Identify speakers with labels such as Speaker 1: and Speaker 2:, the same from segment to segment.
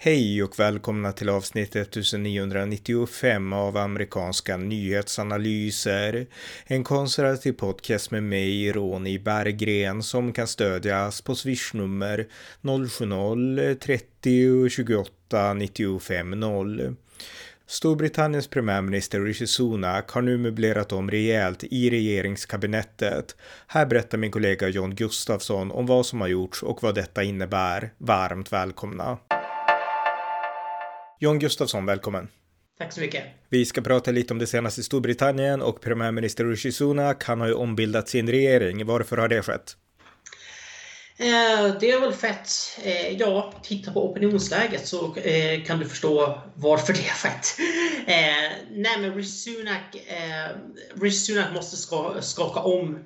Speaker 1: Hej och välkomna till avsnitt 1995 av amerikanska nyhetsanalyser. En konservativ podcast med mig, Ronny Berggren, som kan stödjas på swishnummer 070-30 28 95 0. Storbritanniens premiärminister Rishi Sunak har nu möblerat om rejält i regeringskabinettet. Här berättar min kollega John Gustafsson om vad som har gjorts och vad detta innebär. Varmt välkomna! John Gustafsson, välkommen.
Speaker 2: Tack så mycket.
Speaker 1: Vi ska prata lite om det senaste i Storbritannien och premiärminister Rishi Sunak, han har ju ombildat sin regering. Varför har det skett?
Speaker 2: Eh, det är väl fett. Eh, ja, titta på opinionsläget så eh, kan du förstå varför det har skett. Nej men Rishi Sunak, måste ska, skaka om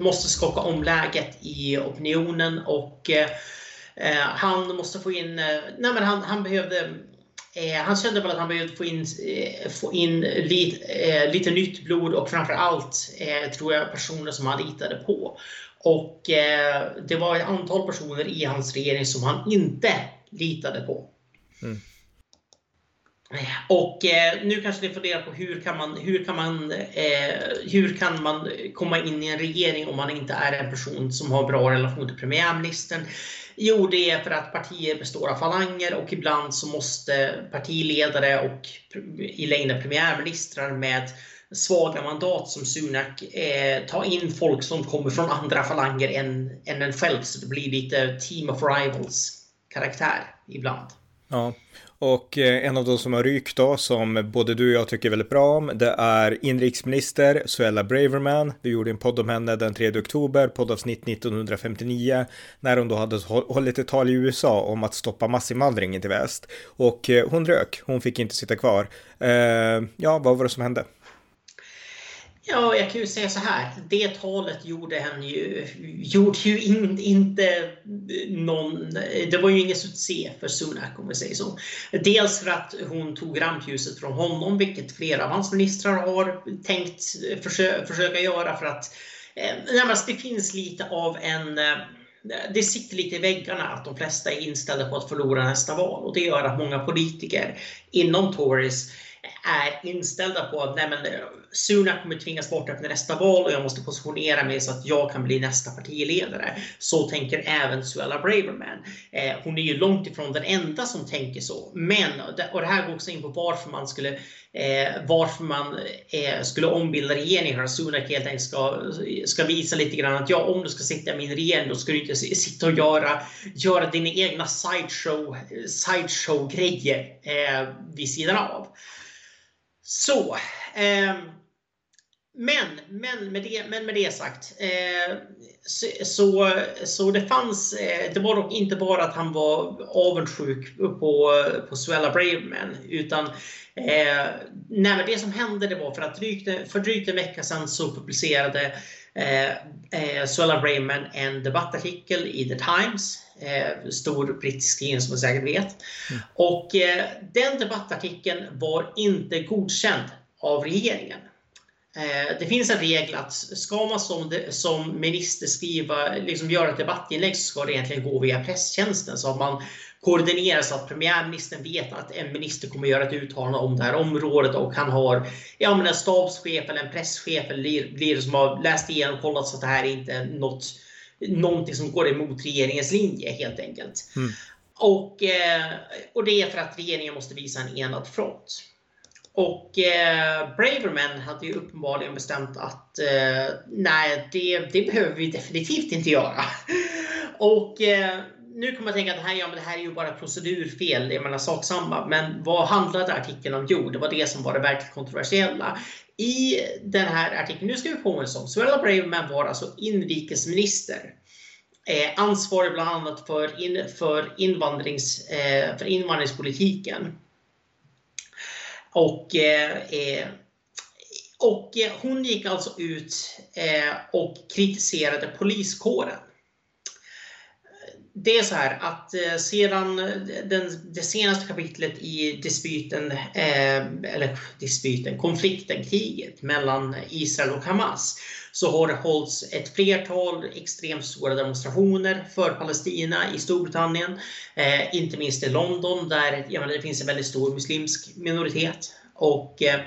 Speaker 2: måste skaka om läget i opinionen och Eh, han måste få in, eh, nej men han, han behövde Eh, han kände väl att han behövde få in, eh, få in lite, eh, lite nytt blod och framförallt eh, tror jag personer som han litade på. Och eh, det var ett antal personer i hans regering som han inte litade på. Mm. Och eh, nu kanske ni funderar på hur kan man, hur kan man, eh, hur kan man komma in i en regering om man inte är en person som har bra relation till premiärministern? Jo, det är för att partier består av falanger och ibland så måste partiledare och i längden premiärministrar med svaga mandat som Sunak eh, ta in folk som kommer från andra falanger än, än en själv. Så det blir lite team of rivals karaktär ibland.
Speaker 1: Ja, och eh, en av de som har rykt då, som både du och jag tycker väldigt bra om, det är inrikesminister Suella Braverman. Vi gjorde en podd om henne den 3 oktober, poddavsnitt 1959, när hon då hade hållit ett tal i USA om att stoppa massinvandringen till väst. Och eh, hon rök, hon fick inte sitta kvar. Eh, ja, vad var det som hände?
Speaker 2: Ja, jag kan ju säga så här. Det talet gjorde han ju, gjorde ju in, inte någon... Det var ju ingen succé för Sunak om vi säger så. Dels för att hon tog rampljuset från honom, vilket flera av hans ministrar har tänkt försö försöka göra för att eh, närmast det finns lite av en eh, det sitter lite i väggarna att de flesta är inställda på att förlora nästa val och det gör att många politiker inom Tories är inställda på att nej men, eh, Sunak kommer tvingas bort efter nästa val och jag måste positionera mig så att jag kan bli nästa partiledare. Så tänker även Suella Braverman. Eh, hon är ju långt ifrån den enda som tänker så. Men, och det här går också in på varför man skulle, eh, varför man eh, skulle ombilda regeringen. Sunak helt enkelt ska, ska visa lite grann att ja, om du ska sitta i min regering då ska du inte sitta och göra, göra dina egna sideshow, sideshow-grejer eh, vid sidan av. Så. Eh, men, men, med det, men med det sagt. Eh, så, så det fanns, eh, det var dock inte bara att han var avundsjuk på, på Suella Braveman. Utan eh, nej, det som hände det var för att drygt, för drygt en vecka sedan så publicerade eh, eh, Suella Braveman en debattartikel i The Times eh, stor brittisk tidning som man säkert vet. Mm. Och eh, den debattartikeln var inte godkänd av regeringen. Eh, det finns en regel att ska man som, som minister skriva, liksom göra ett debattinlägg så ska det egentligen gå via presstjänsten så att man koordinerar så att premiärministern vet att en minister kommer göra ett uttalande om det här området och han har ja, men en stabschef eller en presschef eller blir, som har läst igenom och kollat så att det här är inte något någonting som går emot regeringens linje helt enkelt. Mm. Och, eh, och det är för att regeringen måste visa en enad front. Och eh, Braverman hade ju uppenbarligen bestämt att eh, nej, det, det behöver vi definitivt inte göra. och eh, nu kommer jag tänka att det här, ja, men det här är ju bara procedurfel, jag menar sak samma. Men vad handlade artikeln om? Jo, det var det som var det verkligt kontroversiella. I den här artikeln, nu ska vi påminna oss om, Suella Braverman var alltså inrikesminister. Eh, ansvarig bland annat för, in, för, invandrings, eh, för invandringspolitiken. Och, eh, eh och eh, hon gick alltså ut eh, och kritiserade poliskåren det är så här att eh, sedan den, det senaste kapitlet i dispyten, eh, eller dispyten, konflikten, kriget mellan Israel och Hamas så har det hållits ett flertal extremt stora demonstrationer för Palestina i Storbritannien. Eh, inte minst i London där menar, det finns en väldigt stor muslimsk minoritet. Och Eh,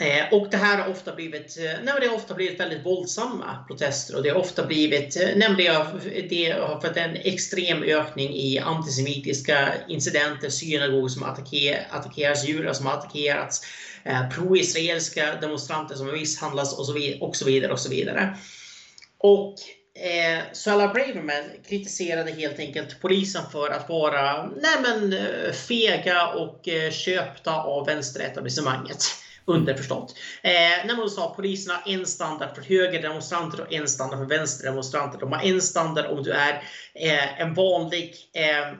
Speaker 2: Eh, och det här har ofta blivit, eh, nej, det har ofta blivit väldigt våldsamma protester och det har ofta blivit, eh, nej, det, har, det har fått en extrem ökning i antisemitiska incidenter, synagogor som attackeras, attackeras judar som attackerats, eh, pro-israeliska demonstranter som misshandlas och så, vidare, och så vidare. Och så vidare. Och Eh, Suella Braverman kritiserade helt enkelt polisen för att vara nej men, fega och eh, köpta av vänsteretablissemanget. Underförstått. Eh, när man sa att polisen har en standard för högerdemonstranter och en standard för vänsterdemonstranter. De har en standard om du är eh, en vanlig eh,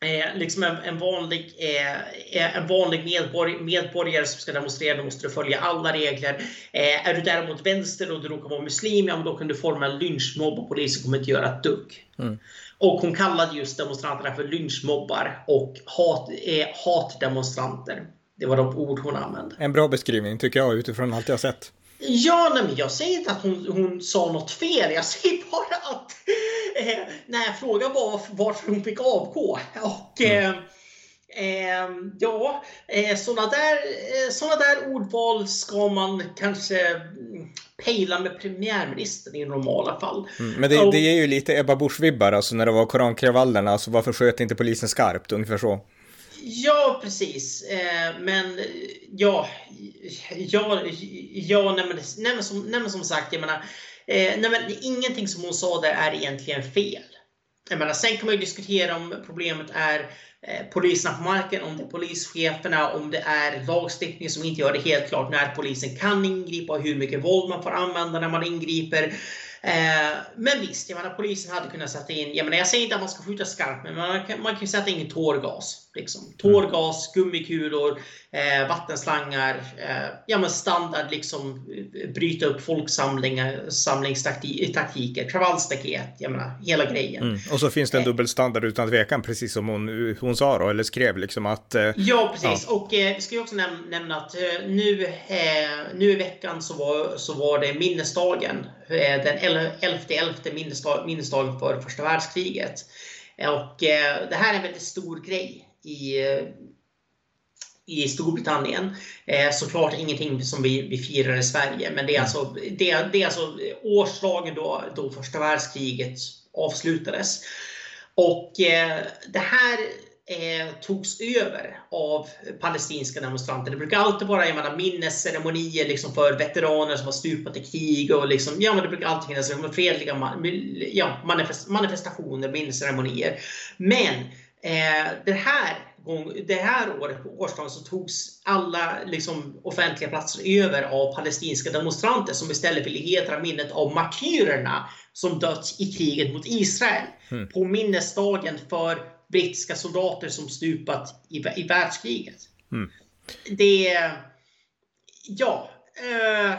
Speaker 2: Eh, liksom en, en vanlig, eh, eh en vanlig medborg, medborgare som ska demonstrera, då måste du följa alla regler. Eh, är du däremot vänster och du råkar vara muslim, ja, då kan du forma en lynchmobb och polisen kommer inte göra ett dugg. Mm. Och hon kallade just demonstranterna för lynchmobbar och hat, eh, hatdemonstranter. Det var de ord hon använde.
Speaker 1: En bra beskrivning tycker jag utifrån allt jag sett.
Speaker 2: Ja, nej, men jag säger inte att hon, hon sa något fel. Jag säger bara att eh, nej, frågan var varför hon fick avgå. Och, mm. eh, eh, ja, eh, sådana där, eh, såna där ordval ska man kanske pejla med premiärministern i normala fall.
Speaker 1: Mm, men det, det ger ju lite Ebba Busch-vibbar, alltså när det var korankravallerna, alltså varför sköt inte polisen skarpt? Ungefär så.
Speaker 2: Ja, precis. Eh, men ja, ja, ja nej, men, nej, men, som, nej, men som sagt, jag menar, eh, nej, men, ingenting som hon sa där är egentligen fel. Jag menar, sen kan man ju diskutera om problemet är eh, poliserna på marken, om det är polischeferna, om det är lagstiftning som inte gör det helt klart när polisen kan ingripa och hur mycket våld man får använda när man ingriper. Eh, men visst, jag menar, polisen hade kunnat sätta in, jag, menar, jag säger inte att man ska skjuta skarpt, men man kan, man kan sätta in tårgas. Liksom. Tårgas, gummikullor, eh, vattenslangar, eh, ja men standard liksom bryta upp folksamlingar, samlingstaktiker, kravallstaket, jag menar hela grejen. Mm.
Speaker 1: Och så finns det en eh. dubbelstandard utan tvekan, precis som hon, hon sa då, eller skrev liksom att... Eh,
Speaker 2: ja, precis. Ja. Och eh, ska jag också näm nämna att eh, nu, eh, nu i veckan så var, så var det minnesdagen, den 11.11 minnesdag, minnesdagen för första världskriget. Och det här är en väldigt stor grej i i Storbritannien. Eh, såklart ingenting som vi, vi firar i Sverige, men det är mm. alltså, det, det är alltså årsdagen då, då första världskriget avslutades. Och eh, det här eh, togs över av palestinska demonstranter. Det brukar alltid vara jag menar, minnesceremonier liksom för veteraner som har stupat i krig. Och liksom, ja, men det brukar alltid finnas liksom, fredliga ja, manifest, manifestationer, minnesceremonier. Men det här det här året på årsdagen så togs alla liksom, offentliga platser över av palestinska demonstranter som istället ville hedra minnet av martyrerna som dött i kriget mot Israel. Mm. På minnesdagen för brittiska soldater som stupat i, i världskriget. Mm. Det... Ja. Eh,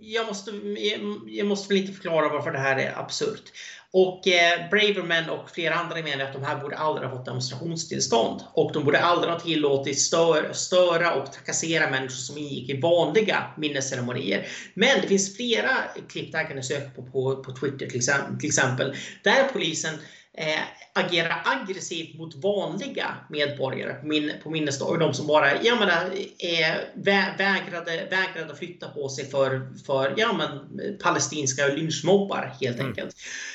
Speaker 2: jag, måste, jag, jag måste väl inte förklara varför det här är absurt. Och eh, Braverman och flera andra menar att de här borde aldrig ha fått demonstrationstillstånd. Och de borde aldrig ha tillåtit stör, störa och trakassera människor som ingick i vanliga minnesceremonier. Men det finns flera klipp där kan du söka på, på, på Twitter till exempel, till exempel där polisen eh, agerar aggressivt mot vanliga medborgare på, min, på minnesdagar. De som bara jag menar, eh, vä, vägrade, vägrade flytta på sig för, för ja, men, palestinska lynchmobbar helt mm. enkelt. Eh,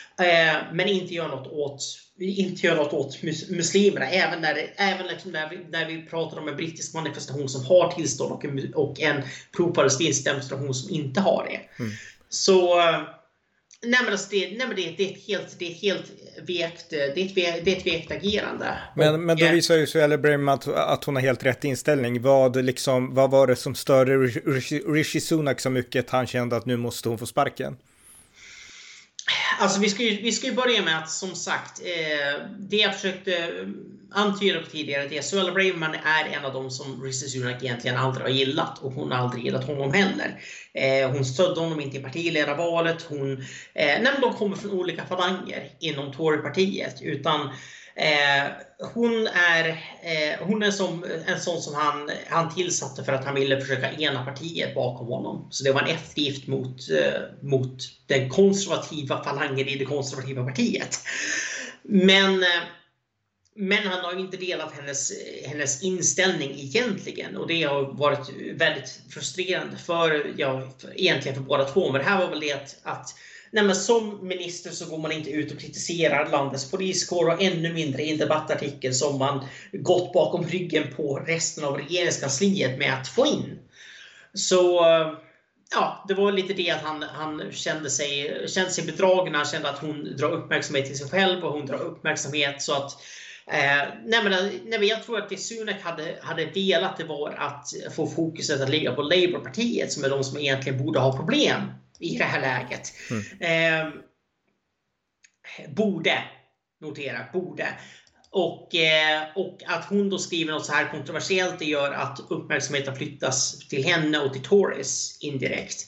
Speaker 2: men inte gör något åt inte gör något åt muslimerna. Även, när, det, även liksom när, vi, när vi pratar om en brittisk manifestation som har tillstånd och en, och en pro-palestinsk demonstration som inte har det. Mm. Så eh, Nej men, alltså det, nej men det, det, är ett helt, det är ett helt vekt, det är ett, det är ett vekt agerande.
Speaker 1: Men, och, men då visar ju Suelle Brim att, att hon har helt rätt inställning. Vad, liksom, vad var det som störde Rishi Sunak så mycket att han kände att nu måste hon få sparken?
Speaker 2: Alltså vi ska, ju, vi ska ju börja med att som sagt, eh, det jag försökte eh, antyda på tidigare, det är Suella Braverman är en av dem som Rishi Sunak egentligen aldrig har gillat och hon har aldrig gillat honom heller. Eh, hon stödde honom inte i partiledarvalet. Hon, eh, nej, de kommer från olika falanger inom Torypartiet. Utan Eh, hon är, eh, hon är som, en sån som han, han tillsatte för att han ville försöka ena partiet bakom honom. Så det var en eftergift mot, eh, mot den konservativa falangen i det konservativa partiet. Men, eh, men han har inte delat hennes, hennes inställning egentligen och det har varit väldigt frustrerande för, ja, för, egentligen för båda två. Men det här var väl det att, att Nej, men som minister så går man inte ut och kritiserar landets poliskår och ännu mindre i en debattartikel som man gått bakom ryggen på resten av regeringskansliet med att få in. Så eh, ja, det var lite det att han, han kände, sig, kände sig bedragen. Han kände att hon drar uppmärksamhet till sig själv och hon drar uppmärksamhet så att Eh, nej men, nej men jag tror att det Sunak hade, hade velat det var att få fokuset att ligga på Labourpartiet som är de som egentligen borde ha problem i det här läget. Mm. Eh, borde, notera, borde. Och, eh, och att hon då skriver något så här kontroversiellt det gör att uppmärksamheten flyttas till henne och till Tories indirekt.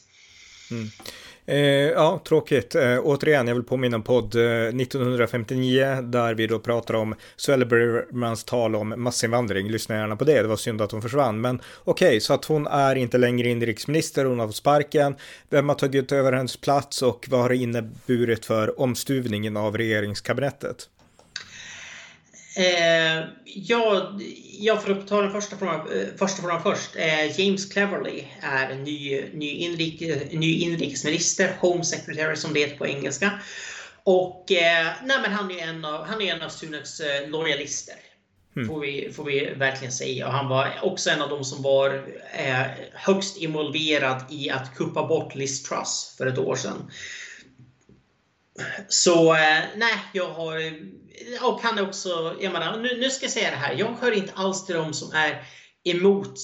Speaker 1: Mm. Eh, ja, tråkigt. Eh, återigen, jag vill påminna om podd eh, 1959 där vi då pratar om Swellbermans tal om massinvandring. Lyssna gärna på det, det var synd att hon försvann. Men okej, okay, så att hon är inte längre inrikesminister, hon har fått sparken. Vem har tagit över hennes plats och vad har det inneburit för omstuvningen av regeringskabinettet?
Speaker 2: Eh, ja, jag får ta den första frågan, eh, första frågan först. Eh, James Cleverly är ny, ny, inrik, ny inrikesminister, Home Secretary som det heter på engelska. Och eh, nej, men han är en av, han är en av Sunaks eh, lojalister. Mm. Får, vi, får vi verkligen säga. Och han var också en av de som var eh, högst involverad i att kuppa bort Liz Truss för ett år sedan. Så eh, nej, jag har och han är också, jag menar, nu, nu ska jag säga det här. Jag hör inte alls till dem som är emot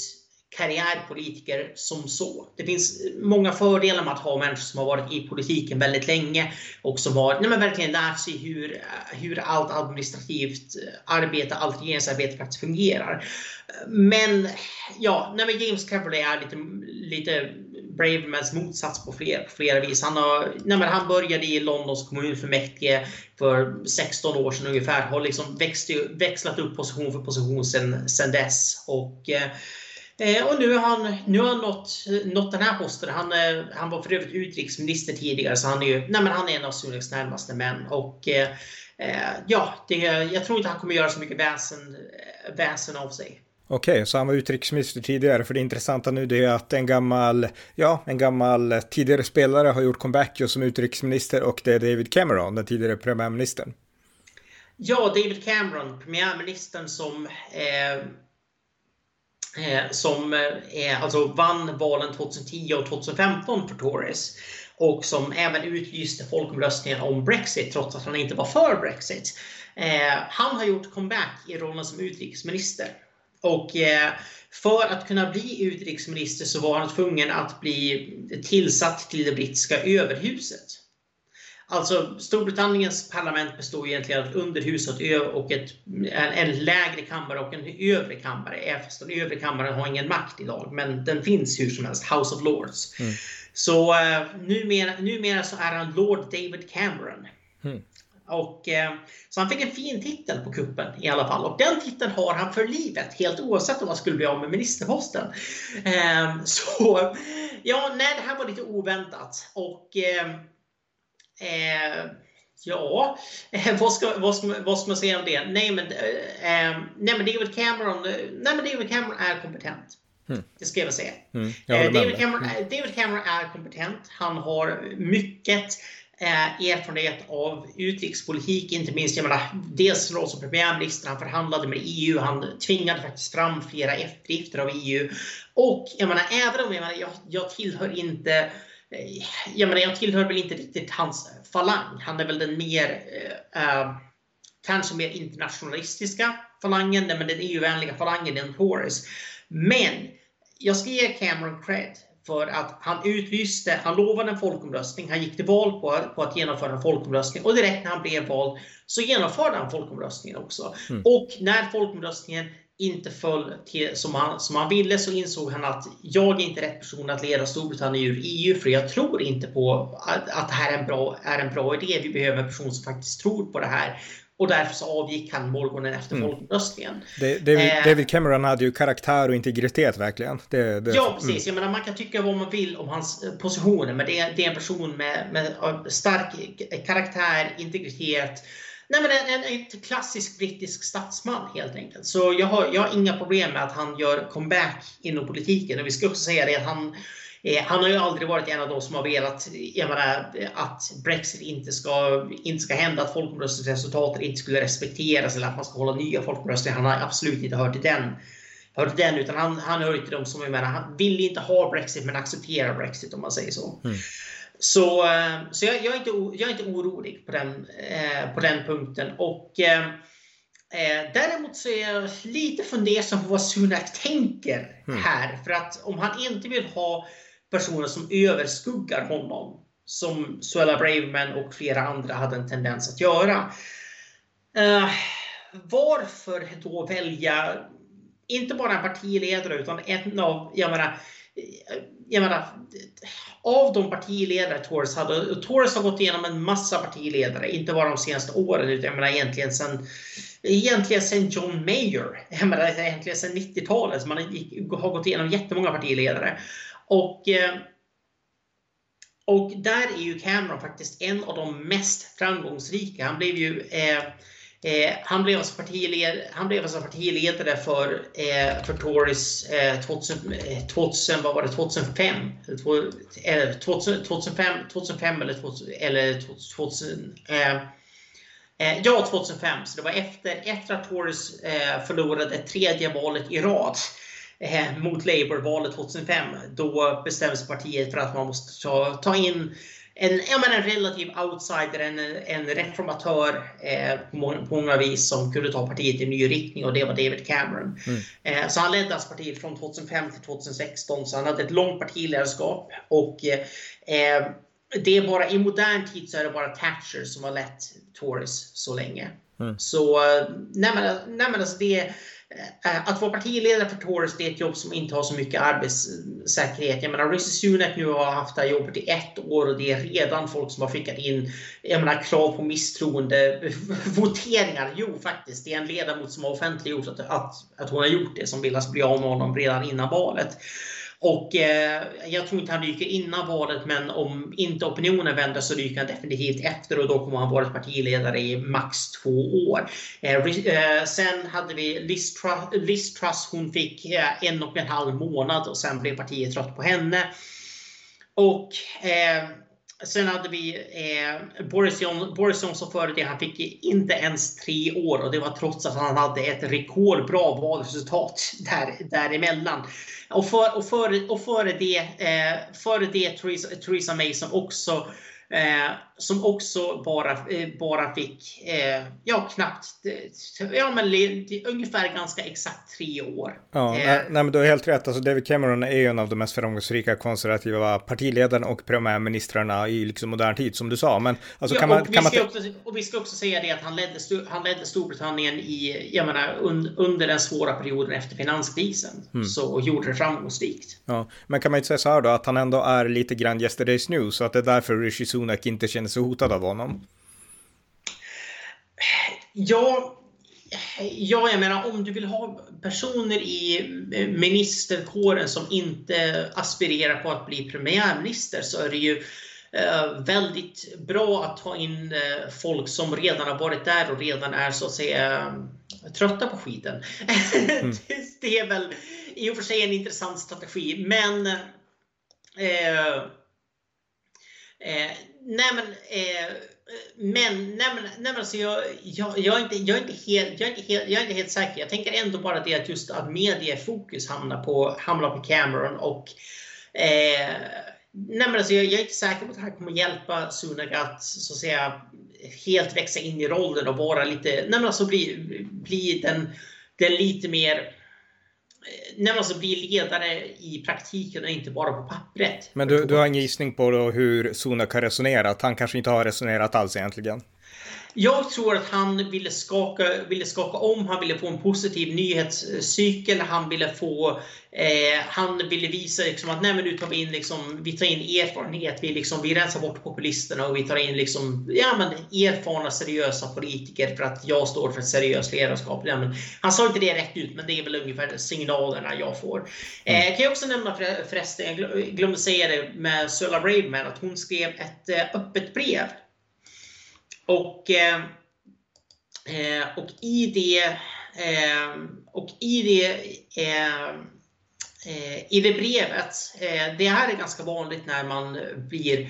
Speaker 2: karriärpolitiker som så. Det finns många fördelar med att ha människor som har varit i politiken väldigt länge och som har nej, men verkligen lärt sig hur, hur allt administrativt arbete, allt regeringsarbete faktiskt fungerar. Men ja, nej, men James Cavalier är lite, lite Bravemans motsats på flera, på flera vis. Han, har, nej, men han började i Londons kommunfullmäktige för 16 år sedan ungefär. Har liksom växt, växlat upp position för position sedan, sen dess. Och, eh, och nu har han, nu har han nått, nått den här posten. Han, eh, han var för övrigt utrikesminister tidigare, så han är, ju, nej, men han är en av Sunaks närmaste män. Och, eh, eh, ja, det, jag tror inte han kommer göra så mycket väsen, eh, väsen av sig.
Speaker 1: Okej, okay, så han var utrikesminister tidigare. För det intressanta nu det är att en gammal, ja, en gammal tidigare spelare har gjort comeback som utrikesminister och det är David Cameron, den tidigare premiärministern.
Speaker 2: Ja, David Cameron, premiärministern som Eh, eh som eh, alltså vann valen 2010 och 2015 för Tories och som även utlyste folkomröstningen om Brexit trots att han inte var för Brexit. Eh, han har gjort comeback i rollen som utrikesminister. Och för att kunna bli utrikesminister så var han tvungen att bli tillsatt till det brittiska överhuset. Alltså Storbritanniens parlament består egentligen av ett underhus och, ett, en, lägre kammare och en övre kammare. Fast den övre kammaren har ingen makt idag, men den finns hur som helst. House of Lords. Mm. Så uh, numera, numera så är han Lord David Cameron. Mm. Och, uh, så han fick en fin titel på kuppen i alla fall. Och den titeln har han för livet, helt oavsett om han skulle bli av med ministerposten. Uh, så ja, nej, det här var lite oväntat. Och Eh, ja, eh, vad, ska, vad, ska, vad ska man säga om det? Nej men, eh, eh nej, men David Cameron nej, men David Cameron är kompetent. Mm. Det ska jag väl säga. Mm, jag David, Cameron, mm. David Cameron är kompetent. Han har mycket eh, erfarenhet av utrikespolitik, inte minst jag menar, dels roll som premiärminister, han förhandlade med EU, han tvingade faktiskt fram flera eftergifter av EU. Och jag menar, även om jag, menar, jag, jag tillhör inte eh, jag menar, jag tillhör väl inte riktigt hans falang. Han är väl den mer, eh, eh kanske mer internationalistiska falangen, men den EU-vänliga falangen, den Tories. Men jag ska ge Cameron cred för att han utlyste, han lovade en folkomröstning, han gick till val på, på att genomföra en folkomröstning och direkt när han blev vald så genomförde han folkomröstningen också. Mm. Och när folkomröstningen inte föll till som han, som han ville så insåg han att jag är inte rätt person att leda Storbritannien ur EU för jag tror inte på att, att det här är en, bra, är en bra idé. Vi behöver en person som faktiskt tror på det här Och därför så avgick han morgonen efter mm. folkomröstningen.
Speaker 1: David, eh, David, Cameron hade ju karaktär och integritet verkligen. Det,
Speaker 2: det, ja, precis. Mm. Jag menar, man kan tycka vad man vill om hans eh, positioner, men det är, det är en person med, med stark karaktär, integritet. Nej, men en, en, en klassisk brittisk statsman helt enkelt. Så jag har, jag har inga problem med att han gör comeback inom politiken. Och vi ska också säga det att han Eh, han har ju aldrig varit en av de som har velat menar, att Brexit inte ska, inte ska hända, att folkomröstningsresultatet inte skulle respekteras eller att man ska hålla nya folkomröstningar. Han har absolut inte hört till den, hört den utan han, han hör till de som jag menar, han vill inte ha Brexit men accepterar Brexit om man säger så. Mm. Så, eh, så jag, jag, är inte, jag är inte orolig på den, eh, på den punkten. Och eh, eh, Däremot så är jag lite fundersam på vad Sunak tänker mm. här. För att om han inte vill ha personer som överskuggar honom. Som Suella Braverman och flera andra hade en tendens att göra. Uh, varför då välja, inte bara en partiledare, utan en av, jag menar, jag menar, av de partiledare Torres hade, Torres har gått igenom en massa partiledare, inte bara de senaste åren, utan jag menar egentligen sen, egentligen sen John Mayer, jag menar egentligen sen 90-talet, man har gått igenom jättemånga partiledare. Och, eh, och där är ju Cameron faktiskt en av de mest framgångsrika. Han blev ju eh, eh, han, blev alltså partiled, han blev alltså partiledare för, eh, för Tories eh, 2000, 2000, eh, vad var det, 2005? Eller 2000, 2005, 2005 eller 2000, eller 2000 eh, eh, Ja, 2005. Så det var efter, efter att Tories förlorade tredje valet i rad eh, mot Labour-valet 2005. Då bestämde sig partiet för att man måste ta, ta in en, ja, men en relativ outsider, en, en reformatör eh, på, många, på många vis som kunde ta partiet i en ny riktning och det var David Cameron. Mm. Eh, så han ledde alltså partiet från 2005 till 2016 så han hade ett långt partiledarskap och eh, det är bara i modern tid så är det bara Thatcher som har lett Tories så länge. Mm. Så eh, nej men, nej men alltså det Eh, att vara partiledare för Tories det är ett jobb som inte har så mycket arbetssäkerhet. Jag menar, Rishi Sunak nu har haft det här jobbet i ett år och det är redan folk som har skickat in jag menar, krav på misstroende voteringar. Jo, faktiskt, det är en ledamot som har offentliggjort att, att, att hon har gjort det som vill bli av med honom redan innan valet. Och eh, jag tror inte han ryker innan valet, men om inte opinionen vänder så ryker han definitivt efter och då kommer han vara partiledare i max två år. Eh, eh, sen hade vi Liz Truss, Liz Truss hon fick eh, en och en halv månad och sen blev partiet trött på henne. Och eh, Sen hade vi eh, Boris, Johnson, Boris Johnson före det. Han fick inte ens tre år och det var trots att han hade ett rekordbra valresultat där, däremellan. Och, för, och, före, och före det, eh, före det Theresa, Theresa May som också Eh, som också bara, eh, bara fick, eh, ja knappt, ja men ungefär ganska exakt tre år.
Speaker 1: Ja, nej, eh, nej, men du har helt rätt. Alltså David Cameron är ju en av de mest framgångsrika konservativa partiledarna och premiärministrarna i liksom modern tid, som du sa. Men alltså ja, kan man... Kan
Speaker 2: man... Också, och vi ska också säga det att han ledde, han ledde Storbritannien i, jag menar, un, under den svåra perioden efter finanskrisen. Mm. Så, och gjorde det framgångsrikt.
Speaker 1: Ja, men kan man inte säga så här då, att han ändå är lite grann yesterday's news, så att det är därför Rishi Sunak inte känner sig hotad av honom?
Speaker 2: Ja, ja, jag menar om du vill ha personer i ministerkåren som inte aspirerar på att bli premiärminister så är det ju eh, väldigt bra att ta in eh, folk som redan har varit där och redan är så att säga trötta på skiten. Mm. det är väl i och för sig en intressant strategi, men eh, Eh, nej men, eh, men, nej men, nej men alltså jag, jag, jag, är inte, jag, är inte helt, jag, är inte helt, jag är inte helt säker. Jag tänker ändå bara det att just att mediefokus hamnar på, hamnar på Cameron och eh, Nej, men alltså jag, jag, är inte säker på att det här kommer hjälpa Sunak att, så att säga, helt växa in i rollen och vara lite, nej men alltså bli, bli den, den lite mer när man alltså blir ledare i praktiken och inte bara på pappret.
Speaker 1: Men du, du har en gissning på då hur Sunak har resonerat? Han kanske inte har resonerat alls egentligen?
Speaker 2: Jag tror att han ville skaka, ville skaka om, han ville få en positiv nyhetscykel, han ville få eh, han ville visa liksom att nej, men nu tar vi in, liksom, vi tar in erfarenhet, vi, liksom, vi rensar bort populisterna och vi tar in liksom, ja, men erfarna seriösa politiker för att jag står för ett seriöst ledarskap. Ja, men, han sa inte det rätt ut, men det är väl ungefär signalerna jag får. Eh, kan jag också nämna förresten, jag glömde säga det med Suella Braveman, att hon skrev ett eh, öppet brev och, eh, eh, och i det, eh, och i det, eh, eh, i det brevet, eh, det här är ganska vanligt när man blir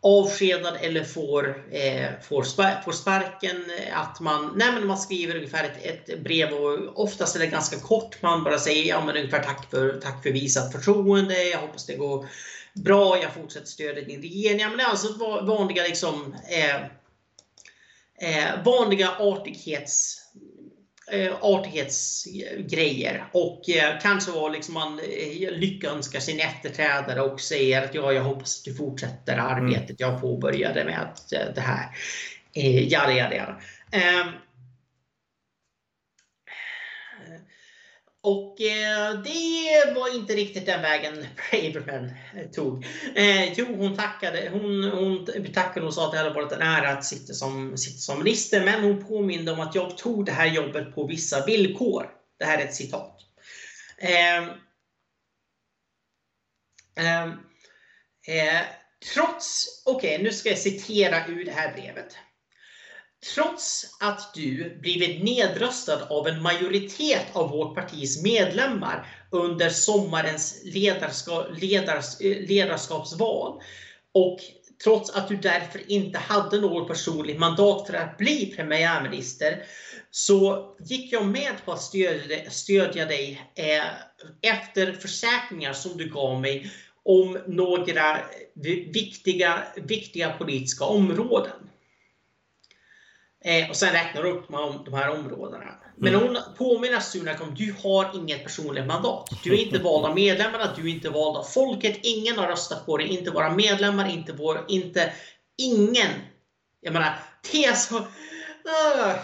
Speaker 2: avskedad eller får, eh, får, får sparken. Att man, nej men man skriver ungefär ett, ett, brev och oftast är det ganska kort. Man bara säger ja, men ungefär tack för, tack för visat förtroende. Jag hoppas det går bra. Jag fortsätter stödja din regering. Ja, men det är alltså vanliga liksom, eh, eh, vanliga artighets, eh, artighetsgrejer. Och eh, kanske var liksom man eh, lyckönskar sin efterträdare och säger att ja, jag hoppas att du fortsätter mm. arbetet jag påbörjade med eh, det här. Eh, jada, jada, jada. Eh, Och eh, det var inte riktigt den vägen Braverman tog. Eh, jo, hon tackade, hon, hon tackade och sa att det hade varit en ära att sitta som, sitta som minister, men hon påminde om att jag tog det här jobbet på vissa villkor. Det här är ett citat. Eh, eh, trots, okej, okay, nu ska jag citera ur det här brevet. Trots att du blivit nedröstad av en majoritet av vårt partis medlemmar under sommarens ledarska, ledars, eh, ledarskapsval och trots att du därför inte hade något personligt mandat för att bli premiärminister så gick jag med på att stödja, stödja dig eh, efter försäkringar som du gav mig om några viktiga, viktiga politiska områden. Eh, och sen räknar du upp de här områdena. Men mm. hon påminner Sunak om du har inget personligt mandat. Du är inte vald av medlemmarna, du är inte vald av folket. Ingen har röstat på dig. Inte våra medlemmar, inte vår... Inte... Ingen! Jag menar, är så... Uh,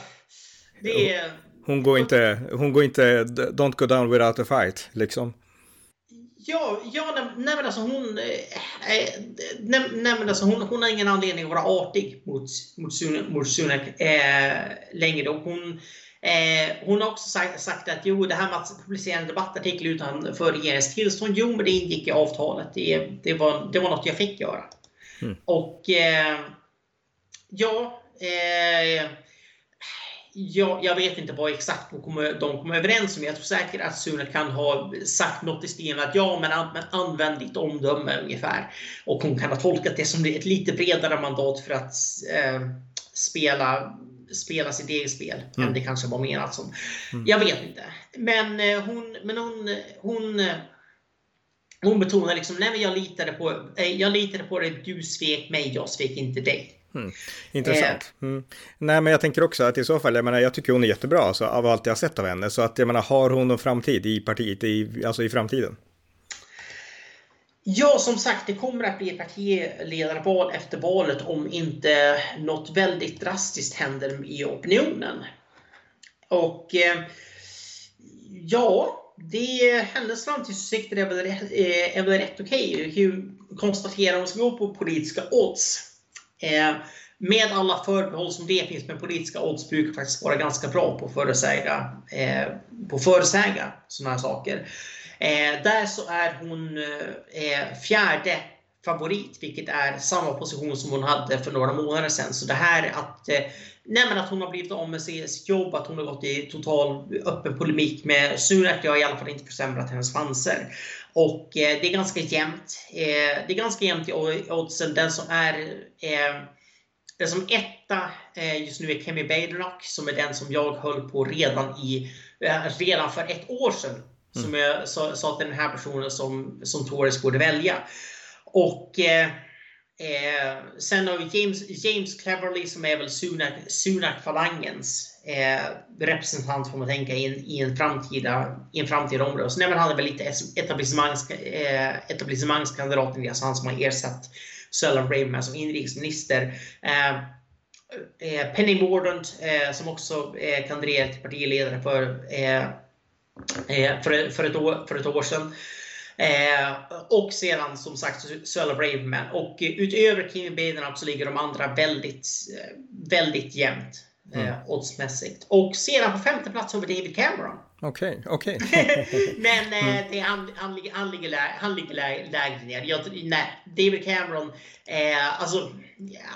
Speaker 2: det är...
Speaker 1: Hon går inte, hon går inte, don't go down without a fight, liksom.
Speaker 2: Ja, ja nej, men alltså hon, eh, eh, nej, nej, men alltså hon, hon har ingen anledning att vara artig mot, mot, Sunak, mot Sunak eh, längre. Och hon, eh, hon har också sagt, sagt, att jo, det här med att publicera en debattartikel utan för regeringens tillstånd, jo, men det ingick i avtalet. Det, det, var, det var något jag fick göra. Mm. Och eh, ja, eh, jag, jag vet inte vad exakt de kommer, de kommer överens om. Jag tror säkert att Sune kan ha sagt något i stilen att ja, men, an, men använd ditt omdöme ungefär. Och hon kan ha tolkat det som ett lite bredare mandat för att eh, spela spela sitt eget spel mm. än det kanske var menat som. Mm. Jag vet inte. Men eh, hon, men hon, hon, hon betonar liksom, nej men jag litade på, eh, jag litade på dig, du svek mig, jag svek inte dig.
Speaker 1: Mm. Intressant. Eh. Mm. Nej, men jag tänker också att i så fall, jag menar, jag tycker hon är jättebra alltså, av allt jag har sett av henne. Så att jag menar, har hon någon framtid i partiet, i, alltså i framtiden?
Speaker 2: Ja, som sagt, det kommer att bli partiledarval efter valet om inte något väldigt drastiskt händer i opinionen. Och eh, ja, det, hennes framtidsutsikter är väl, är väl rätt okej. Okay. Konstatera om man ska gå på politiska odds Eh, Eh, med alla förbehåll som det finns med politiska odds brukar faktiskt vara ganska bra på att förutsäga, eh, på förutsäga sådana här saker. Eh, där så är hon eh, fjärde favorit, vilket är samma position som hon hade för några månader sedan. Så det här att, eh, att hon har blivit av med sitt jobb, att hon har gått i total öppen polemik med Sunak, det har i alla fall inte försämrat hennes chanser. Och eh, det är ganska jämnt. Eh, det är ganska jämnt i oddsen. Den som är eh, den som etta just nu är Kemi Badenoch som är den som jag höll på redan, i, redan för ett år sedan. Mm. Som jag sa, sa till den här personen som, som Torres borde välja. Och eh, sen har vi James, James Cleverly som är väl Sunak-falangens eh, Eh, representant får man tänka i en, i en framtida, i en framtida omröstning. Men han är väl lite etablissemangs, eh, etablissemangskandidaten, alltså han som har ersatt Sölan Braverman som inrikesminister. Eh, eh, Penny Mordaunt eh, som också eh, kandiderade till partiledare för, eh, eh, för, för, ett år, för ett år sedan. Eh, och sedan som sagt Suella Braverman. Och utöver Kimi Badenham så ligger de andra väldigt, eh, väldigt jämnt mm. eh, oddsmässigt. Och sedan på femte plats har vi David Cameron.
Speaker 1: Okej, okay, okej.
Speaker 2: Okay. Men eh, mm. det, han, han, han, ligger, lä, han ligger lä, lägre ner. Jag, nej, David Cameron, eh, alltså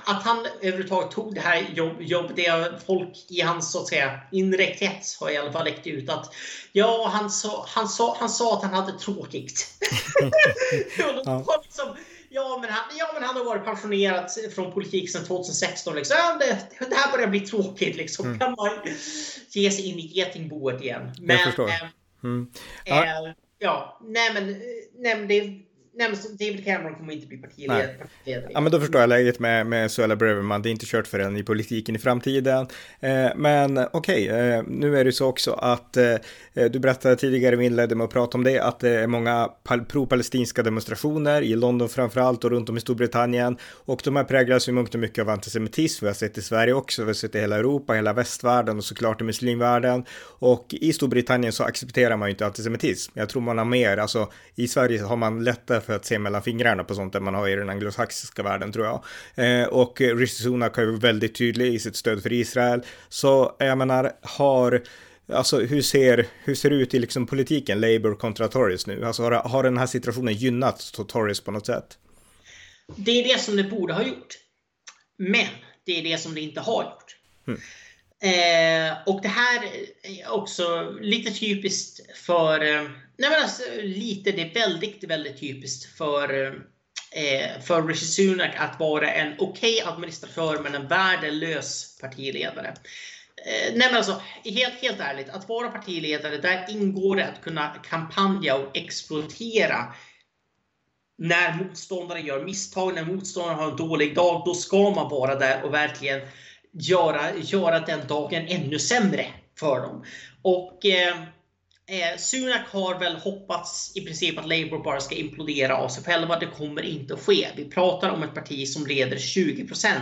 Speaker 2: att han överhuvudtaget tog det här jobbet, jobb, det folk i hans så att säga inre krets har i alla fall läckt ut att ja, han sa, han sa, han sa att han hade tråkigt. ja. liksom, Ja men, han, ja, men han har varit pensionerad från politik sedan 2016. Liksom. Det, det här börjar bli tråkigt. Liksom. Mm. Kan man ge sig in i getingboet igen.
Speaker 1: Men, Jag förstår. Äh, mm.
Speaker 2: ja. Äh, ja, nej men, nej, men det, Nej, men David Cameron kommer inte bli partiledare.
Speaker 1: Ja, men då förstår jag läget med, med Suella Braverman. Det är inte kört för henne i politiken i framtiden. Eh, men okej, okay, eh, nu är det så också att eh, du berättade tidigare, vi inledde med att prata om det, att det är många pro-palestinska demonstrationer i London framförallt och runt om i Storbritannien. Och de här präglas ju mångt och mycket av antisemitism. Vi har sett i Sverige också, vi har sett i hela Europa, hela västvärlden och såklart i muslimvärlden. Och i Storbritannien så accepterar man ju inte antisemitism. Jag tror man har mer, alltså i Sverige har man lättare för att se mellan fingrarna på sånt än man har i den anglosaxiska världen tror jag. Eh, och Rishi Sunak har ju väldigt tydlig i sitt stöd för Israel. Så jag menar, har Alltså hur ser, hur ser det ut i liksom politiken, Labour kontra Tories nu? Alltså har, har den här situationen gynnat Tories på något sätt?
Speaker 2: Det är det som det borde ha gjort. Men det är det som det inte har gjort. Mm. Eh, och det här är också lite typiskt för eh, Nej men alltså, lite, det är väldigt, väldigt typiskt för, eh, för Rishi Sunak att vara en okej okay administratör men en värdelös partiledare. Eh, nej men alltså, helt, helt ärligt, att vara partiledare, där ingår det att kunna kampanja och exploatera när motståndare gör misstag, när motståndare har en dålig dag, då ska man vara där och verkligen göra, göra den dagen ännu sämre för dem. Och eh, eh, Sunak har väl hoppats i princip att Labour bara ska implodera av sig själva. Det kommer inte att ske. Vi pratar om ett parti som leder 20%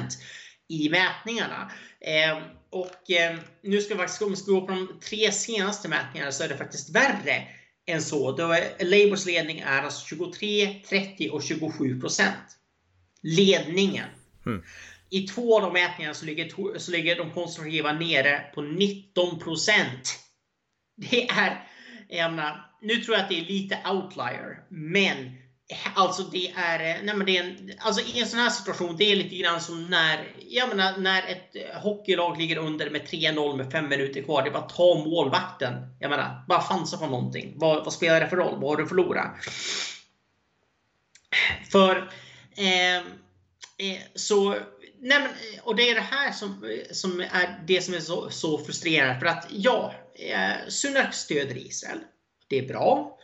Speaker 2: i mätningarna. Eh, och eh, nu ska vi faktiskt, om vi ska gå på de tre senaste mätningarna så är det faktiskt värre än så. Då är, Labours ledning är alltså 23, 30 och 27% Ledningen. Mm. I två av de mätningarna så ligger, så ligger de konservativa nere på 19% Det är jag menar, nu tror jag att det är lite outlier, men Alltså det är, nej men det är en, alltså i en sån här situation, det är lite grann som när, jag menar, när ett hockeylag ligger under med 3-0 med 5 minuter kvar. Det är bara att ta målvakten. Jag menar, bara chansa på någonting. Vad, vad spelar det för roll? Vad har du förlorat? För, eh, eh, så, nej men, och det är det här som, som är det som är så, så frustrerande. För att ja, eh, Sunak stöder Israel. Det är bra.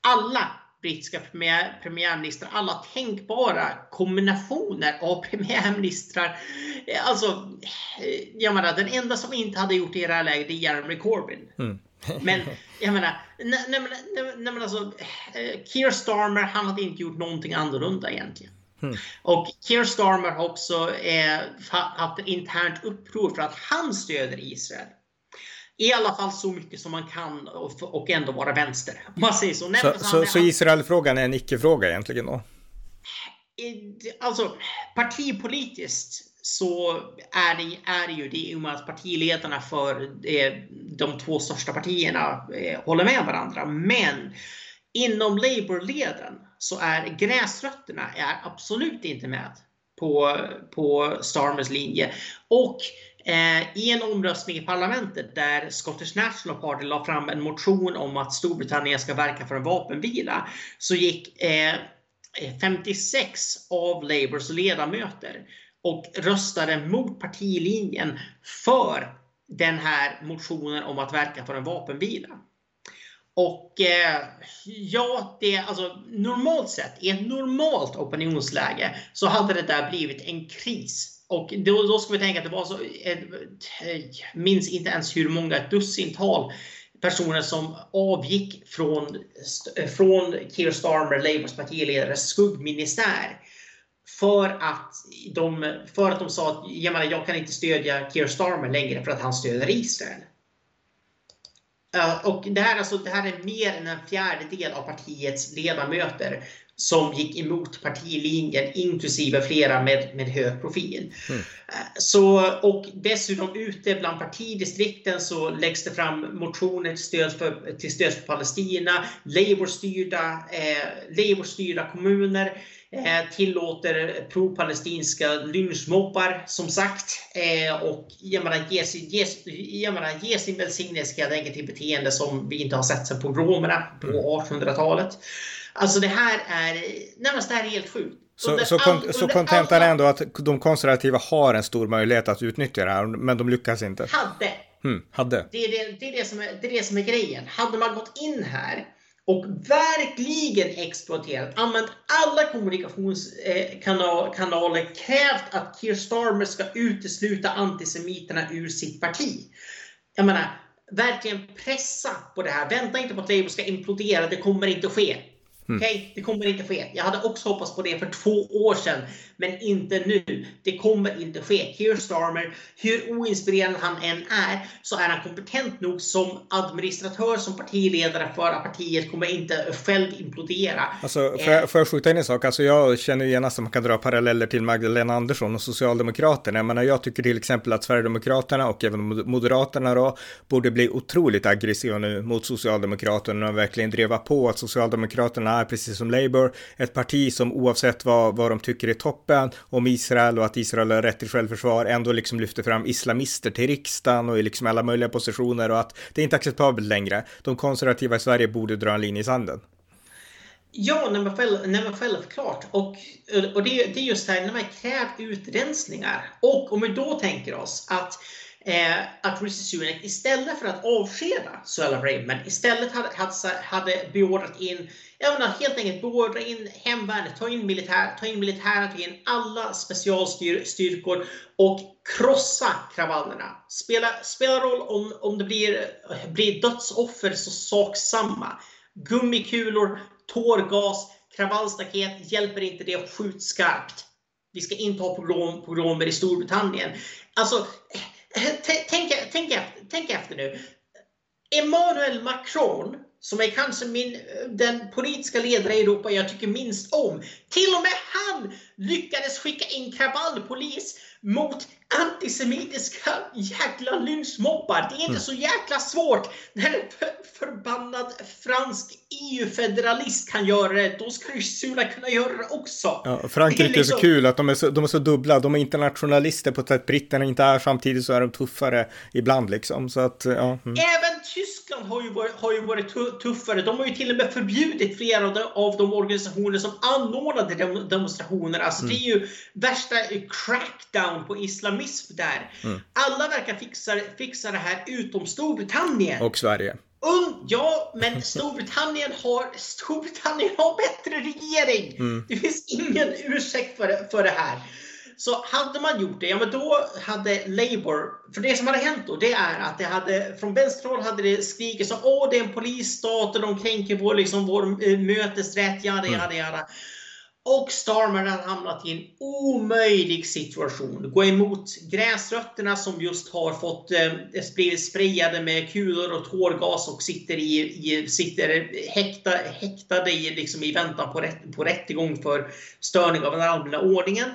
Speaker 2: Alla brittiska premiär, premiärministrar, alla tänkbara kombinationer av premiärministrar. Eh, alltså, eh, jag menar, den enda som inte hade gjort det i det här läget är Jeremy Corbyn. Mm. men jag menar, nej, nej, nej, nej, men alltså, eh, Keir Starmer, han hade inte gjort någonting annorlunda egentligen. Mm. Och Keir Starmer har också eh, haft ett internt uppror för att han stöder Israel i alla fall så mycket som man kan och, ändå vara vänster. man säger så.
Speaker 1: så, så, så Israelfrågan är en icke-fråga egentligen då?
Speaker 2: Alltså partipolitiskt så är det, är det ju det i och med att partiledarna för de två största partierna eh, håller med varandra. Men inom Labour-leden så är gräsrötterna är absolut inte med på, på Starmers linje. Och Eh, i en omröstning i parlamentet där Scottish National Party la fram en motion om att Storbritannien ska verka för en vapenvila så gick eh, 56 av Labours ledamöter och röstade mot partilinjen för den här motionen om att verka för en vapenvila. Och eh, ja, det, alltså, normalt sett, i ett normalt opinionsläge så hade det där blivit en kris och då, då ska vi tänka att det var så, jag minns inte ens hur många, ett dussintal personer som avgick från, från Keir Starmer, Labours partiledares skuggministär för att de, för att de sa att jag, menar, jag kan inte stödja Keir Starmer längre för att han stöder Israel. Och det här, alltså, det här är mer än en fjärdedel av partiets ledamöter som gick emot partilinjen, inklusive flera med, med hög profil. Mm. Så, och dessutom ute bland partidistrikten så läggs det fram motioner till stöd för, till stöd för Palestina. Labour-styrda, eh, Labour kommuner eh, tillåter pro-palestinska lynchmoppar som sagt. Eh, och jag menar, ge, ge, jag menar, ge sin välsignelse helt enkelt till beteende som vi inte har sett sedan pogromerna på 1800-talet. Mm. Alltså det här är närmast det här är helt sjukt.
Speaker 1: Så, så kontentan är ändå att de konservativa har en stor möjlighet att utnyttja det här, men de lyckas inte?
Speaker 2: Hade.
Speaker 1: Mm, hade.
Speaker 2: Det är det, det, är det, som är, det är det som är grejen. Hade man gått in här och verkligen exploaterat, använt alla kommunikationskanaler, eh, krävt att Keir Starmer ska utesluta antisemiterna ur sitt parti. Jag menar, verkligen pressa på det här. Vänta inte på att Labour ska implodera, det kommer inte att ske. Mm. Okej, okay, det kommer inte ske. Jag hade också hoppats på det för två år sedan, men inte nu. Det kommer inte ske. Keir Starmer, hur oinspirerande han än är, så är han kompetent nog som administratör, som partiledare för att partiet kommer inte själv implodera.
Speaker 1: Alltså, får jag, får jag skjuta in en sak? Alltså, jag känner genast att man kan dra paralleller till Magdalena Andersson och Socialdemokraterna. Jag, menar, jag tycker till exempel att Sverigedemokraterna och även Moderaterna då borde bli otroligt aggressiva nu mot Socialdemokraterna och verkligen driva på att Socialdemokraterna är precis som Labour ett parti som oavsett vad, vad de tycker är toppen om Israel och att Israel har rätt till självförsvar ändå liksom lyfter fram islamister till riksdagen och i liksom alla möjliga positioner och att det är inte acceptabelt längre. De konservativa i Sverige borde dra en linje i sanden.
Speaker 2: Ja, nej men, själv, nej men självklart. Och, och det, det är just det här när man kräver utrensningar. Och om vi då tänker oss att eh, att Rishi Sunak istället för att avskeda Suella Raymond istället hade, hade, hade beordrat in, jag menar helt enkelt beordra in hemvärnet, ta in, militär, ta in militären, ta in alla specialstyrkor och krossa kravallerna. Spela, spela roll om, om det blir, blir dödsoffer så sak samma. Gummikulor, tårgas, kravallstaket hjälper inte det, skjut skarpt. Vi ska inte ha pogrom, pogromer i Storbritannien. Alltså, tänk, tänk, efter, tänk efter nu. Emmanuel Macron, som är kanske min, den politiska ledare i Europa jag tycker minst om. Till och med han lyckades skicka in kravallpolis mot antisemitiska jäkla lynchmobbar. Det är inte mm. så jäkla svårt. När en förbannad fransk EU-federalist kan göra det, då ska ju Sula kunna göra det också.
Speaker 1: Ja, Frankrike är, liksom... är, så liksom- kul att de är så, de är så dubbla. De är internationalister på ett sätt britterna inte är. Samtidigt så är de tuffare ibland liksom. Så att, ja. Mm.
Speaker 2: Även Tyskland har ju varit, har ju varit tuffare. De har ju till och med förbjudit flera av de, av de organisationer som anordnade demonstrationer. Alltså mm. det är ju värsta crackdown på islamism där. Mm. Alla verkar fixa, fixa det här utom Storbritannien.
Speaker 1: Och Sverige.
Speaker 2: Und, ja, men Storbritannien har, Storbritannien har bättre regering. Mm. Det finns ingen ursäkt för, för det här. Så hade man gjort det, ja men då hade Labour, för det som hade hänt då, det är att det hade, från vänsterhåll hade det skrikit som åh det är en polisstat och de kränker vår, liksom, vår äh, mötesrätt, jada jada mm. jada. Och Starmer har hamnat i en omöjlig situation. Gå emot gräsrötterna som just har fått eh, blivit sprayade med kulor och tårgas och sitter, i, i sitter häkta, häktade i, liksom i väntan på, rätt, på rättegång för störning av den allmänna ordningen.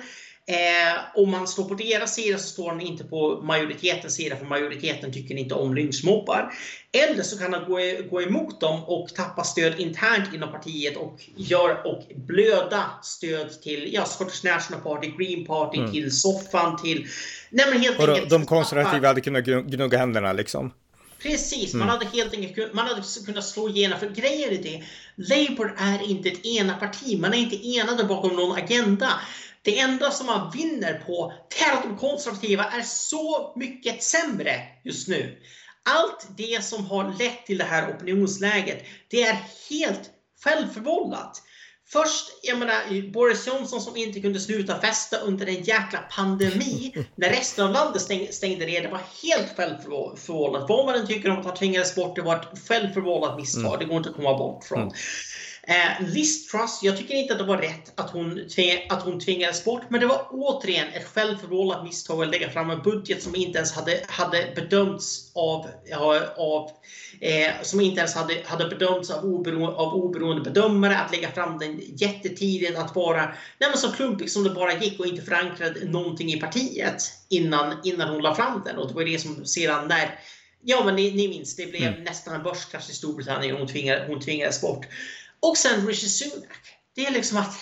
Speaker 2: Eh, om man står på deras sida så står han inte på majoritetens sida för majoriteten tycker inte om lynchmobbar. Eller så kan han gå, gå emot dem och tappa stöd internt inom partiet och, gör, och blöda stöd till ja, Scottish National Party, Green Party, mm. till soffan, till...
Speaker 1: Nej, men helt och enkelt, de konservativa hade kunnat gnugga händerna liksom?
Speaker 2: Precis, mm. man hade helt enkelt man hade kunnat slå igenom. För grejen är det, Labour är inte ett ena parti. Man är inte enade bakom någon agenda. Det enda som man vinner på är att de konservativa är så mycket sämre just nu. Allt det som har lett till det här opinionsläget, det är helt självförvållat. Först, jag menar, Boris Johnson som inte kunde sluta festa under en jäkla pandemi när resten av landet stängde ner. Det var helt självförvållat. Vad man än tycker om att han tvingades bort, det var ett självförvållat misstag. Mm. Det går inte att komma bort från. Mm. Eh, Liz Truss, jag tycker inte att det var rätt att hon, att hon tvingades bort, men det var återigen ett självförvållat misstag att lägga fram en budget som inte ens hade, hade bedömts av, av eh, som inte ens hade, hade bedömts av oberoende, av oberoende bedömare, att lägga fram den jättetidigt, att vara nej men så klumpig som det bara gick och inte förankrade någonting i partiet innan, innan hon la fram den. Och det var det som sedan när Ja, men ni, ni minns, det blev mm. nästan en börskrasch i Storbritannien och hon, tvingade, hon tvingades bort. Och sen Rishi Sunak. Det är liksom att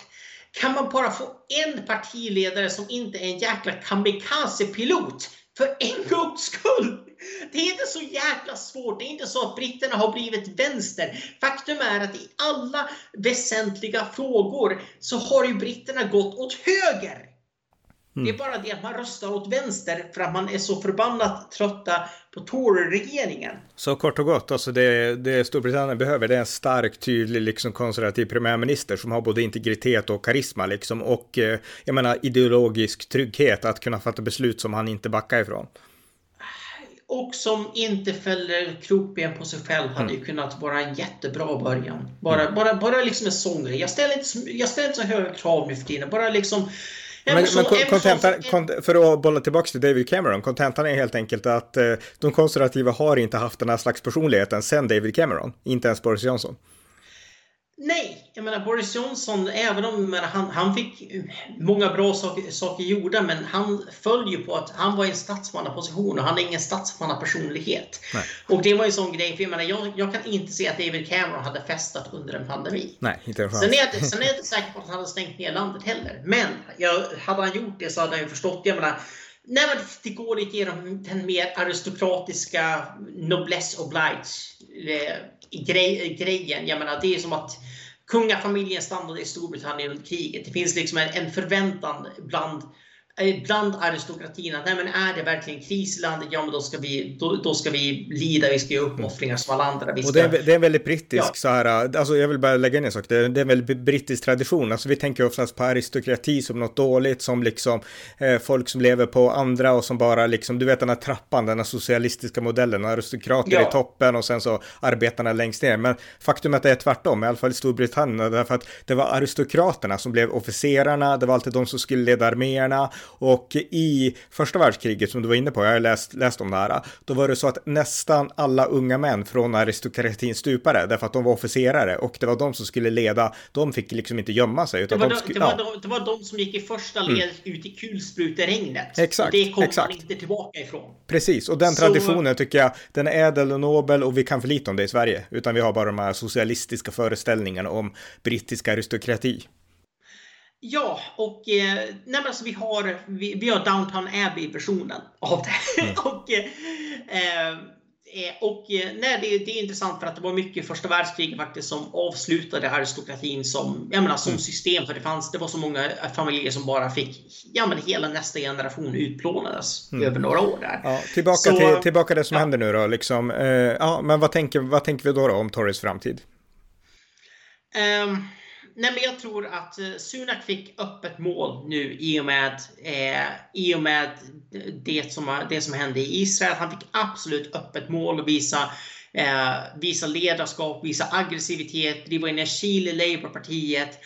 Speaker 2: kan man bara få en partiledare som inte är en jäkla kamikaze-pilot för en gångs skull. Det är inte så jäkla svårt. Det är inte så att britterna har blivit vänster. Faktum är att i alla väsentliga frågor så har ju britterna gått åt höger. Mm. Det är bara det att man röstar åt vänster för att man är så förbannat trötta på Tory-regeringen.
Speaker 1: Så kort och gott, alltså det, det Storbritannien behöver det är en stark, tydlig, liksom konservativ premiärminister som har både integritet och karisma liksom och eh, jag menar ideologisk trygghet att kunna fatta beslut som han inte backar ifrån.
Speaker 2: Och som inte fäller krokben på sig själv hade mm. ju kunnat vara en jättebra början. Bara, mm. bara, bara liksom en sångare. Jag ställer inte, jag ställer inte så höga krav nu för tiden. Bara liksom
Speaker 1: men, men för att bolla tillbaka till David Cameron, kontentan är helt enkelt att eh, de konservativa har inte haft den här slags personligheten sen David Cameron, inte ens Boris Johnson.
Speaker 2: Nej, jag menar Boris Johnson, även om menar, han, han fick många bra saker, saker gjorda, men han föll ju på att han var i en statsmannaposition och han är ingen statsmannapersonlighet. Nej. Och det var ju en sån grej, för jag menar, jag, jag, kan inte se att David Cameron hade festat under en pandemi.
Speaker 1: Nej, inte
Speaker 2: sen är, jag, sen är jag inte säker på att han hade stängt ner landet heller. Men jag, hade han gjort det så hade han ju förstått, jag menar, Nej, men det går lite genom den mer aristokratiska noblesse oblige eh, grej, grejen. Jag menar, det är som att kungafamiljen stannade i Storbritannien under kriget. Det finns liksom en, en förväntan bland bland aristokratin att nej, men är det verkligen kris i landet, ja men då ska vi, då, då ska vi lida, vi ska göra uppoffringar som alla andra. Ska...
Speaker 1: Och det, är, det är en väldigt brittisk ja. så här, alltså jag vill bara lägga in en sak, det är, det är en väldigt brittisk tradition, alltså vi tänker oftast på aristokrati som något dåligt, som liksom eh, folk som lever på andra och som bara liksom, du vet den här trappan, den här socialistiska modellen, aristokrater ja. i toppen och sen så arbetarna längst ner. Men faktum är att det är tvärtom, i alla fall i Storbritannien, därför att det var aristokraterna som blev officerarna, det var alltid de som skulle leda arméerna och i första världskriget som du var inne på, jag har läst, läst om det här, då var det så att nästan alla unga män från aristokratin stupade därför att de var officerare och det var de som skulle leda. De fick liksom inte gömma sig.
Speaker 2: Utan det, var de, skulle, det, var de, det var de som gick i första ledet mm. ut i kulspruteregnet.
Speaker 1: Exakt.
Speaker 2: Och det kom
Speaker 1: exakt.
Speaker 2: man inte tillbaka ifrån.
Speaker 1: Precis, och den så... traditionen tycker jag, den är ädel och nobel och vi kan för lite om det i Sverige. Utan vi har bara de här socialistiska föreställningarna om brittisk aristokrati.
Speaker 2: Ja, och eh, nej, alltså, vi, har, vi, vi har Downtown Abbey-versionen av det. Mm. och eh, eh och eh, nej, det, det, är intressant för att det var mycket första världskriget faktiskt som avslutade aristokratin som, jag menar, som mm. system. För det, fanns, det var så många familjer som bara fick ja, men hela nästa generation utplånades mm. över några år där.
Speaker 1: Ja, tillbaka, så, till, tillbaka till det som ja. händer nu då. Liksom, eh, ja, men vad tänker, vad tänker vi då, då om Torres framtid?
Speaker 2: Um, nej men jag tror att eh, Sunak fick öppet mål nu i och med, eh, i och med det, som, det som hände i Israel. Han fick absolut öppet mål och visa eh, visa ledarskap, visa aggressivitet, driva in i Labourpartiet.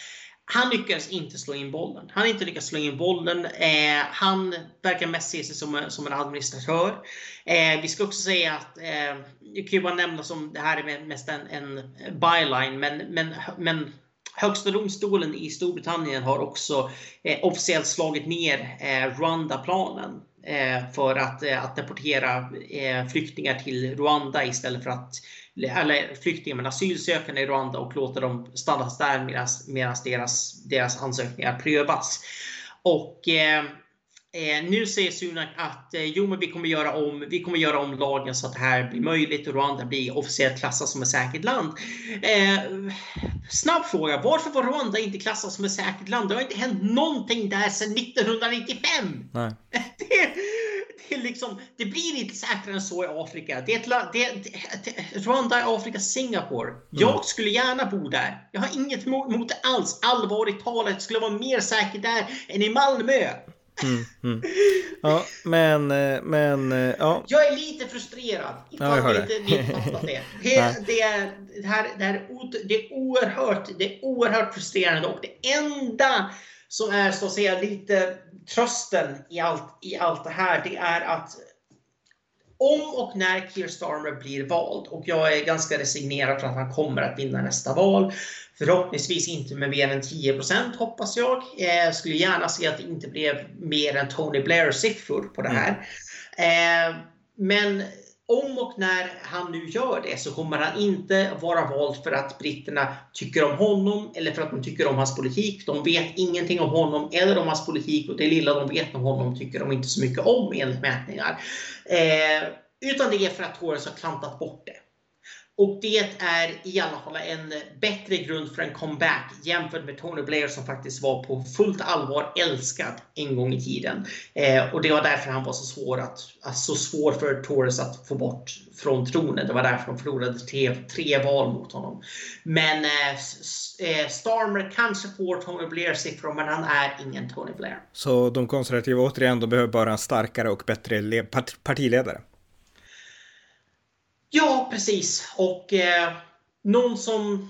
Speaker 2: Han lyckades inte slå in bollen. Han har inte lyckats slå in bollen. Eh, han verkar mest se sig som, som en administratör. Eh, vi ska också säga att, eh, jag kan ju bara nämna som det här är mest en, en byline, men, men, men Högsta domstolen i Storbritannien har också eh, officiellt slagit ner eh, Rwanda-planen eh, för att, eh, att deportera eh, flyktingar till Rwanda istället för att eller flyktingar men asylsökande i Rwanda och låta dem stanna där medan deras, deras ansökningar prövas. Och eh, eh, nu säger Sunak att eh, jo, men vi kommer, göra om, vi kommer göra om lagen så att det här blir möjligt och Rwanda blir officiellt klassat som ett säkert land. Eh, snabb fråga. Varför var Rwanda inte klassat som ett säkert land? Det har inte hänt någonting där sedan 1995.
Speaker 1: Nej.
Speaker 2: Det, det, är liksom, det blir inte säkrare än så i Afrika. Det är ett, det, det, Rwanda är Afrika Singapore. Jag mm. skulle gärna bo där. Jag har inget emot det alls. Allvarligt talat, det skulle vara mer säkert där än i Malmö.
Speaker 1: Mm, mm. Ja, men, eh, men, eh, ja.
Speaker 2: Jag är lite frustrerad.
Speaker 1: Ja, jag.
Speaker 2: Inte, det. Det, är, det, är, det, här, det, här, det, är oerhört, det är oerhört frustrerande och det enda som är så att säga lite trösten i allt, i allt det här, det är att om och när Keir Starmer blir vald, och jag är ganska resignerad för att han kommer att vinna nästa val, förhoppningsvis inte med mer än 10% hoppas jag. Eh, skulle gärna se att det inte blev mer än Tony Blair-siffror på det här. Mm. Eh, men om och när han nu gör det så kommer han inte vara vald för att britterna tycker om honom eller för att de tycker om hans politik. De vet ingenting om honom eller om hans politik och det lilla de vet om honom tycker de inte så mycket om enligt mätningar. Eh, utan det är för att Tories har klantat bort det. Och det är i alla fall en bättre grund för en comeback jämfört med Tony Blair som faktiskt var på fullt allvar älskad en gång i tiden. Eh, och det var därför han var så svår, att, alltså, så svår för Torres att få bort från tronen. Det var därför de förlorade tre, tre val mot honom. Men eh, eh Starmer kanske får Tony Blair siffror men han är ingen Tony Blair.
Speaker 1: Så de konservativa återigen, de behöver bara en starkare och bättre partiledare?
Speaker 2: Ja, precis. Och eh, någon som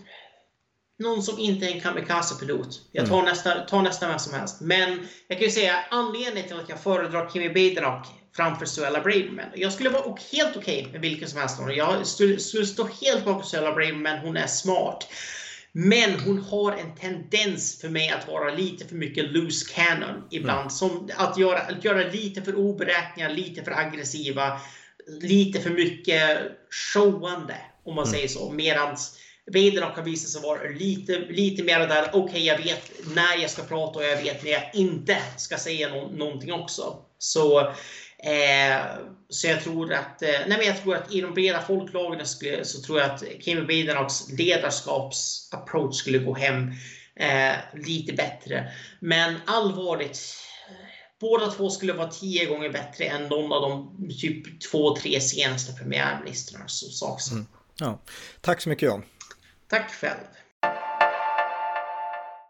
Speaker 2: någon som inte är en kamikaze-pilot. Jag tar, mm. nästa, tar nästan vem som helst. Men jag kan ju säga anledningen till att jag föredrar Kimi Badenoch framför Suella Braverman. Jag skulle vara helt okej okay med vilken som helst. Jag skulle, skulle stå helt bakom Suella Braverman. Hon är smart. Men hon har en tendens för mig att vara lite för mycket loose cannon ibland. Mm. Som att, göra, att göra lite för oberäkneliga, lite för aggressiva lite för mycket showande, om man mm. säger så. Medans Weidenhock har visat sig vara lite, lite mer där, okej okay, jag vet när jag ska prata och jag vet när jag inte ska säga no någonting också. Så, eh, så jag tror att, eh, nej men jag tror att i de breda folklagren skulle, så tror jag att Kim Weidenhocks ledarskapsapproach skulle gå hem eh, lite bättre. Men allvarligt, Båda två skulle vara tio gånger bättre än någon av de typ två, tre senaste premiärministrarna. Så sak mm.
Speaker 1: ja. Tack så mycket John.
Speaker 2: Tack själv.